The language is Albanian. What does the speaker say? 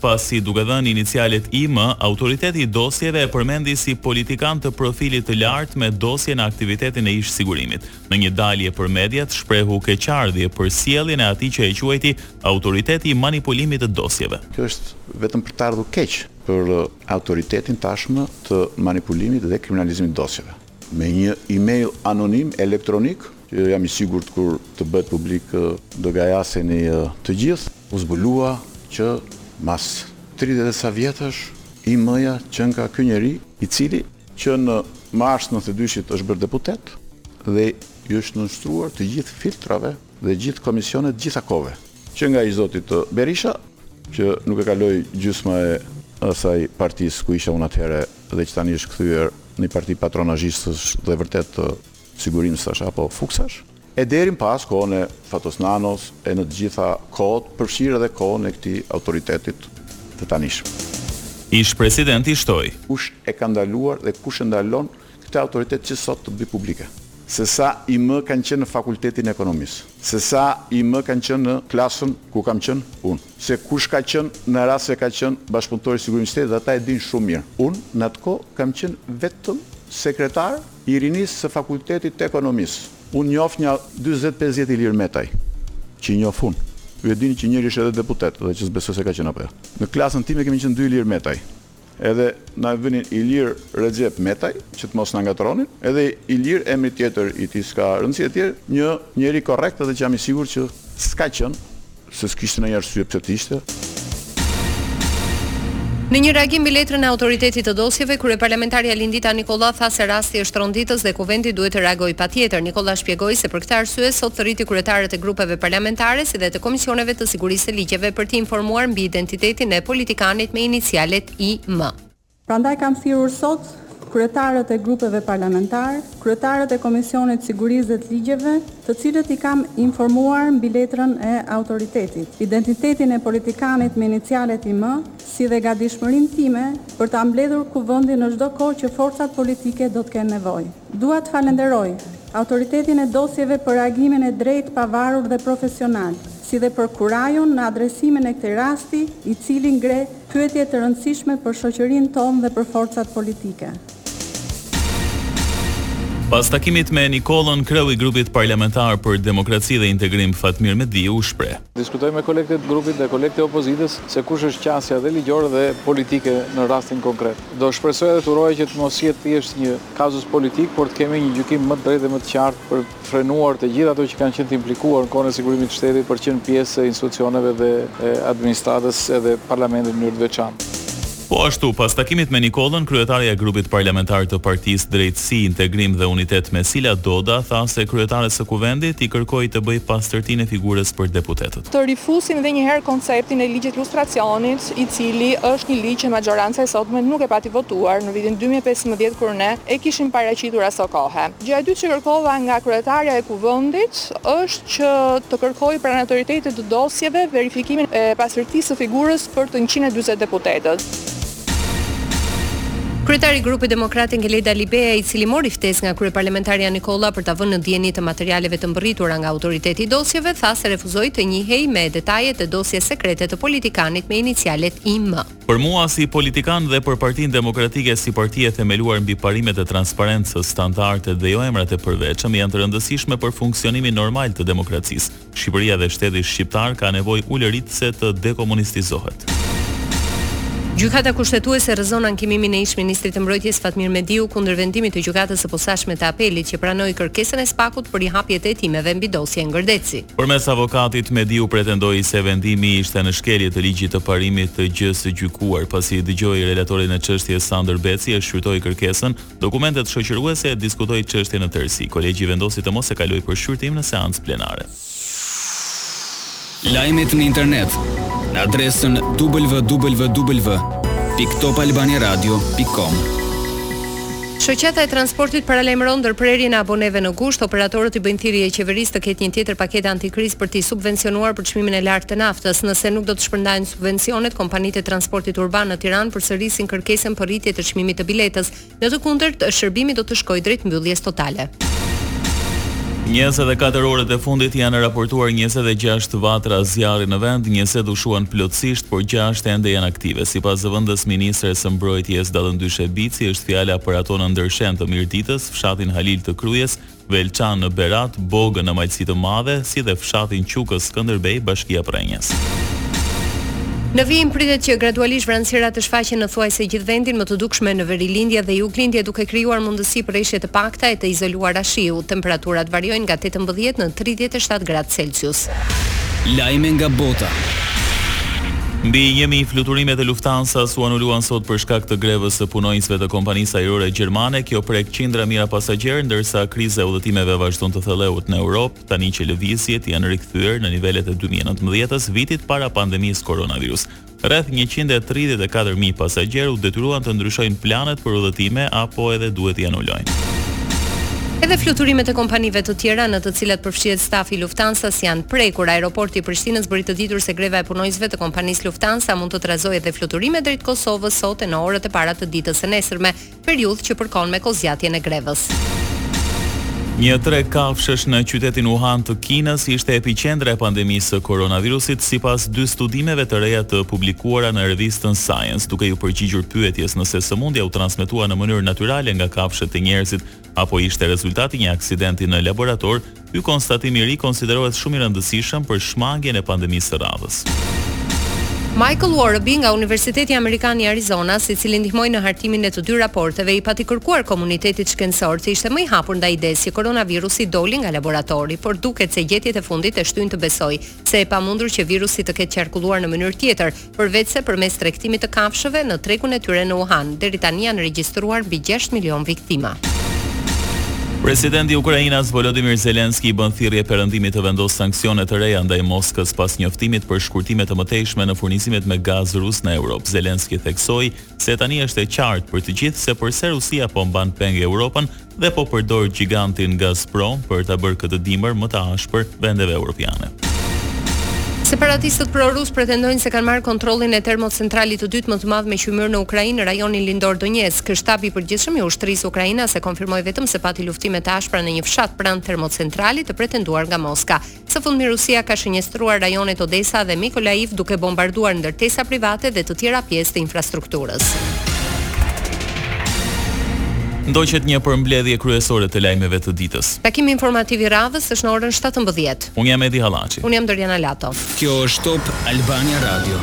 Pasi duke dhënë inicialet IM, Autoriteti i Dosjeve e përmendi si politikan të profilit të lartë me dosje në aktivitetin e ish-Sigurimit. Në një dalje për mediat shprehu keqardhje për sjelljen e atij që e quajti autoriteti i manipulimit të dosjeve. Kjo është vetëm për të ardhur keq për autoritetin tashmë të manipulimit dhe kriminalizimit të dosjeve. Me një email anonim elektronik, që jam i sigurt kur të bëhet publik do gajaseni të gjithë. U zbulua që mas tridhjetë e sa vjetësh IM-ja qënka ky njeri i cili që në mars të nëntëdhjetë e dyshit është bërë deputet dhe i është nënshtruar të gjithë filtrave dhe gjithë komisioneve të gjitha kohëve që nga i zotit Berisha që nuk e kaloi gjysma e asaj partisë ku isha unë atëherë dhe që tani është kthyer në një parti patronazhistësh dhe vërtet sigurimsash apo fuksash, e deri në pas kohën e Fatos Nanos e në të gjitha kohët, përfshirë edhe kohën e këtij autoritetit të tanishëm. Ish-presidenti shtoi. Kush e ka ndaluar dhe kush e ndalon këtë autoritet që sot të bëjë publike se sa IM kanë qenë në Fakultetin e Ekonomisë, se sa IM kanë qenë në klasën ku kam qenë unë, se kush ka qenë në rast se ka qenë bashkëpunëtor i Sigurimit të Shtetit dhe ata e dinë shumë mirë. Unë në atë kohë kam qenë vetëm sekretar i rinisë së fakultetit të ekonomisë. Unë njoh nja dyzet pesëdhjetë Ilir Metaj, që i njoh unë. Ju e dini që njëri është edhe deputet dhe që s'besoj se ka qenë apo jo. Në klasën time kemi qenë dy Ilir Metaj. Edhe na venin Ilir Rexhep Metaj, që të mos na ngatërronin, edhe Ilir emri tjetër i tij s'ka rëndësi etj, një njeri korrekt edhe që jam i sigurt që s'ka qenë. Se s'kishte ndonjë arsye pse të ishte. Në një reagim mbi letrën e Autoritetit të Dosjeve, kryeparlamentarja Lindita Nikolla tha se rasti është tronditës dhe Kuvendi duhet të reagojë patjetër. Nikolla shpjegoi se për këtë arsye sot thërriti kryetarët e grupeve parlamentare si dhe të komisioneve të sigurisë dhe ligjeve për t'i informuar mbi identitetin e politikanit me inicialet IM. Prandaj kam thirrur sot kryetarët e grupeve parlamentare, kryetarët e Komisionit të Sigurisë dhe të Ligjeve, të cilët i kam informuar mbi letrën e autoritetit, identitetin e politikanit me inicialet IM, si dhe gatishmërinë time për ta mbledhur Kuvendin në çdo kohë që forcat politike do të kenë nevojë. Dua të falënderoj Autoritetin e Dosjeve për reagimin e drejtë, pavarur dhe profesional, si dhe për kurajon në adresimin e këtij rasti, i cili ngre pyetje të rëndësishme për shoqërinë tonë dhe për forcat politike. Pas takimit me Nikollën, kreu i Grupit Parlamentar për Demokraci dhe Integrim, Fatmir Mediu, u shpreh. Diskutoj me kolegët e grupit dhe kolegët e opozitës se kush është qasja dhe ligjore dhe politike në rastin konkret. Do shpresoj dhe të uroj që të mos jetë thjesht një kazus politik, por të kemi një gjykim më të drejtë dhe më të qartë për frenuar të gjithë ato që kanë qenë të implikuar në kohën e sigurimit të shtetit për të qenë pjesë e institucioneve dhe administratës edhe parlamentit në mënyrë të veçantë. Po ashtu, pas takimit me Nikollën, kryetarja e grupit parlamentar të Partisë Drejtësi, Integrim dhe Unitet Mesila Doda tha se kryetares së Kuvendit i kërkoi të bëjë pastërtinë e figurës për deputetët. Të rifusim edhe një herë konceptin e ligjit lustracionit, i cili është një ligj që maxhoranca e sotme nuk e pati votuar në vitin dy mijë e pesëmbëdhjetë kur ne e kishim paraqitur aso kohe. Gjëja e dytë që kërkova nga kryetarja e Kuvendit është që të kërkojë pranë Autoritetit të Dosjeve verifikimin e pastërtisë së figurës për të njëqind e dyzet deputetët. Kryetari i Grupit Demokrat Enkelejd Alibeaj, i cili mori ftesë nga kryeparlamentarja Nikolla për ta vënë në dijeni të materialeve të mbërritura nga Autoriteti i Dosjeve, tha se refuzoi të njihej me detajet e dosjes sekrete të politikanit me inicialet IM. Për mua si politikan dhe për Partinë Demokratike si parti e themeluar mbi parimet e transparencës, standardet dhe jo emrat e përveçëm janë të rëndësishme për funksionimin normal të demokracisë. Shqipëria dhe shteti shqiptar ka nevojë ulëritëse të dekomunistizohet. Gjykata Kushtetuese rrëzon ankimimin e ish-ministrit të Mbrojtjes Fatmir Mediu kundër vendimit të Gjykatës së Posaçme të Apelit që pranoi kërkesën e SPAK-ut për rihapje të hetimeve mbi dosjen Gërdeci. Përmes avokatit, Mediu pretendoi se vendimi ishte në shkelje të ligjit të parimit të gjësë së gjykuar, pasi dëgjoi relatorin e çështjes Sandër Beci, shqyrtoi kërkesën, dokumentet shoqëruese e diskutoi çështjen në tërësi. Kolegji vendosi të mos e kalojë për shqyrtim në seancë plenare. Lajmet në internet në adresën www. Pikë Top Albania Radio Pikë Com. Shoqata e transportit paralajmëron ndërprerjen e aboneve në gusht, operatorët i bëjnë thirrje qeverisë të ketë një tjetër paketë antikrizë për t'i subvencionuar për çmimin e lartë të naftës. Nëse nuk do të shpërndahen subvencionet, kompanitë e transportit urban në Tiranë përsërisin kërkesën për rritje të çmimit të biletës. Në të kundërt, shërbimi do të shkojë drejt mbylljes totale. Njëzet e katër orët e fundit janë raportuar njëzet e gjashtë vatra zjarri në vend, njëzet u shuan plotësisht, por gjashtë ende janë aktive. Sipas zëvendës ministres së Mbrojtjes, Dallëndyshe Bici, është fjala për ato në Ndërshen të Mirditës, fshatin Halil të Krujës, Velçan në Berat, Bogë në Malësi të Madhe, si dhe fshatin Qukës Skënderbej, Bashkia Prrenjas. Në vijim pritet që gradualisht vranësirat të shfaqen në thuajse gjithë vendin, më të dukshme në verilindje dhe juglindje, duke krijuar mundësi si për reshje të pakta e të izoluara shiu, temperaturat variojnë nga tetëmbëdhjetë në tridhjetë e shtatë gradë Celsius. Lajme nga bota. Mbi një mijë fluturime të Lufthansa-s u anuluan sot për shkak të grevës së punonjësve të kompanisë ajrore gjermane. Kjo prek qindra mijëra pasagjerë, ndërsa kriza e udhëtimeve vazhdon të thellohet në Europë, tani që lëvizjet janë rikthyer në nivelet e dy mijë e nëntëmbëdhjetës, vitit para pandemisë koronavirus. Rreth njëqind e tridhjetë e katër mijë pasagjerë u detyruan të ndryshojnë planet për udhëtime apo edhe duhet t'i anulojnë. Edhe fluturimet e kompanive të tjera, në të cilat përfshihet stafi i Lufthansas, janë prekur. Aeroporti i Prishtinës bëri të ditur se greva e punonjësve të kompanisë Lufthansa mund të trazojë edhe fluturimet drejt Kosovës sot e në orët e para të ditës së nesërme, Periudhë që përkon me kohëzgjatjen e grevës. Një treg kafshësh në qytetin Wuhan të Kinës ishte epiqendra e pandemisë së koronavirusit, sipas dy studimeve të reja të publikuara në revistën Science, duke iu përgjigjur pyetjes nëse sëmundja u transmetua në mënyrë natyrale nga kafshët te njerëzit apo ishte rezultat i një aksidenti në laborator, ky konstatim i ri konsiderohet shumë i rëndësishëm për shmangien e pandemisë së radhës. Michael Worobey nga Universiteti Amerikan i Arizonas, i cili ndihmoi në hartimin e të dy raporteve, i pati kërkuar komunitetit shkencor të ishte më i hapur ndaj idesë që koronavirusi doli nga laboratori, por duket se gjetjet e fundit e shtyjnë të besojë se e pamundur që virusi të ketë qarkulluar në mënyrë tjetër, Përveçse përmes tregtimit të kafshëve në tregun e tyre në Wuhan, deri tani janë regjistruar mbi gjashtë milionë viktima. Presidenti ukrainas Volodymyr Zelensky i bën thirrje Perëndimit të vendosë sanksione të reja ndaj Moskës pas njoftimit për shkurtime të mëtejshme në furnizimet me gaz rus në Europë. Zelensky theksoi, se tani është e qartë për të gjithë se përse Rusia po mban peng Europën dhe po përdor gjigantin Gazprom për ta bërë këtë dimër më të ashpër vendeve europiane. Separatistët pro-rusë pretendojnë se kanë marrë kontrollin e termocentralit të dytë më të madh me qymyr në Ukrainë, rajonin lindor Donetsk. Shtabi i përgjithshëm i ushtrisë ukrainase konfirmoi vetëm se pati luftime të ashpra në një fshat pranë termocentralit të pretenduar nga Moska. Së fundmi Rusia ka shënjestruar rajonet Odesa dhe Mykolaiv duke bombarduar ndërtesa private dhe të tjera pjesë të infrastrukturës. Ndoqët një përmbledhje kryesore të lajmeve të ditës. Takimi informativ i radhës është në orën 17. Unë jam Edi Hallaçi. Unë jam Doriana Lato. Kjo është Top Albania Radio.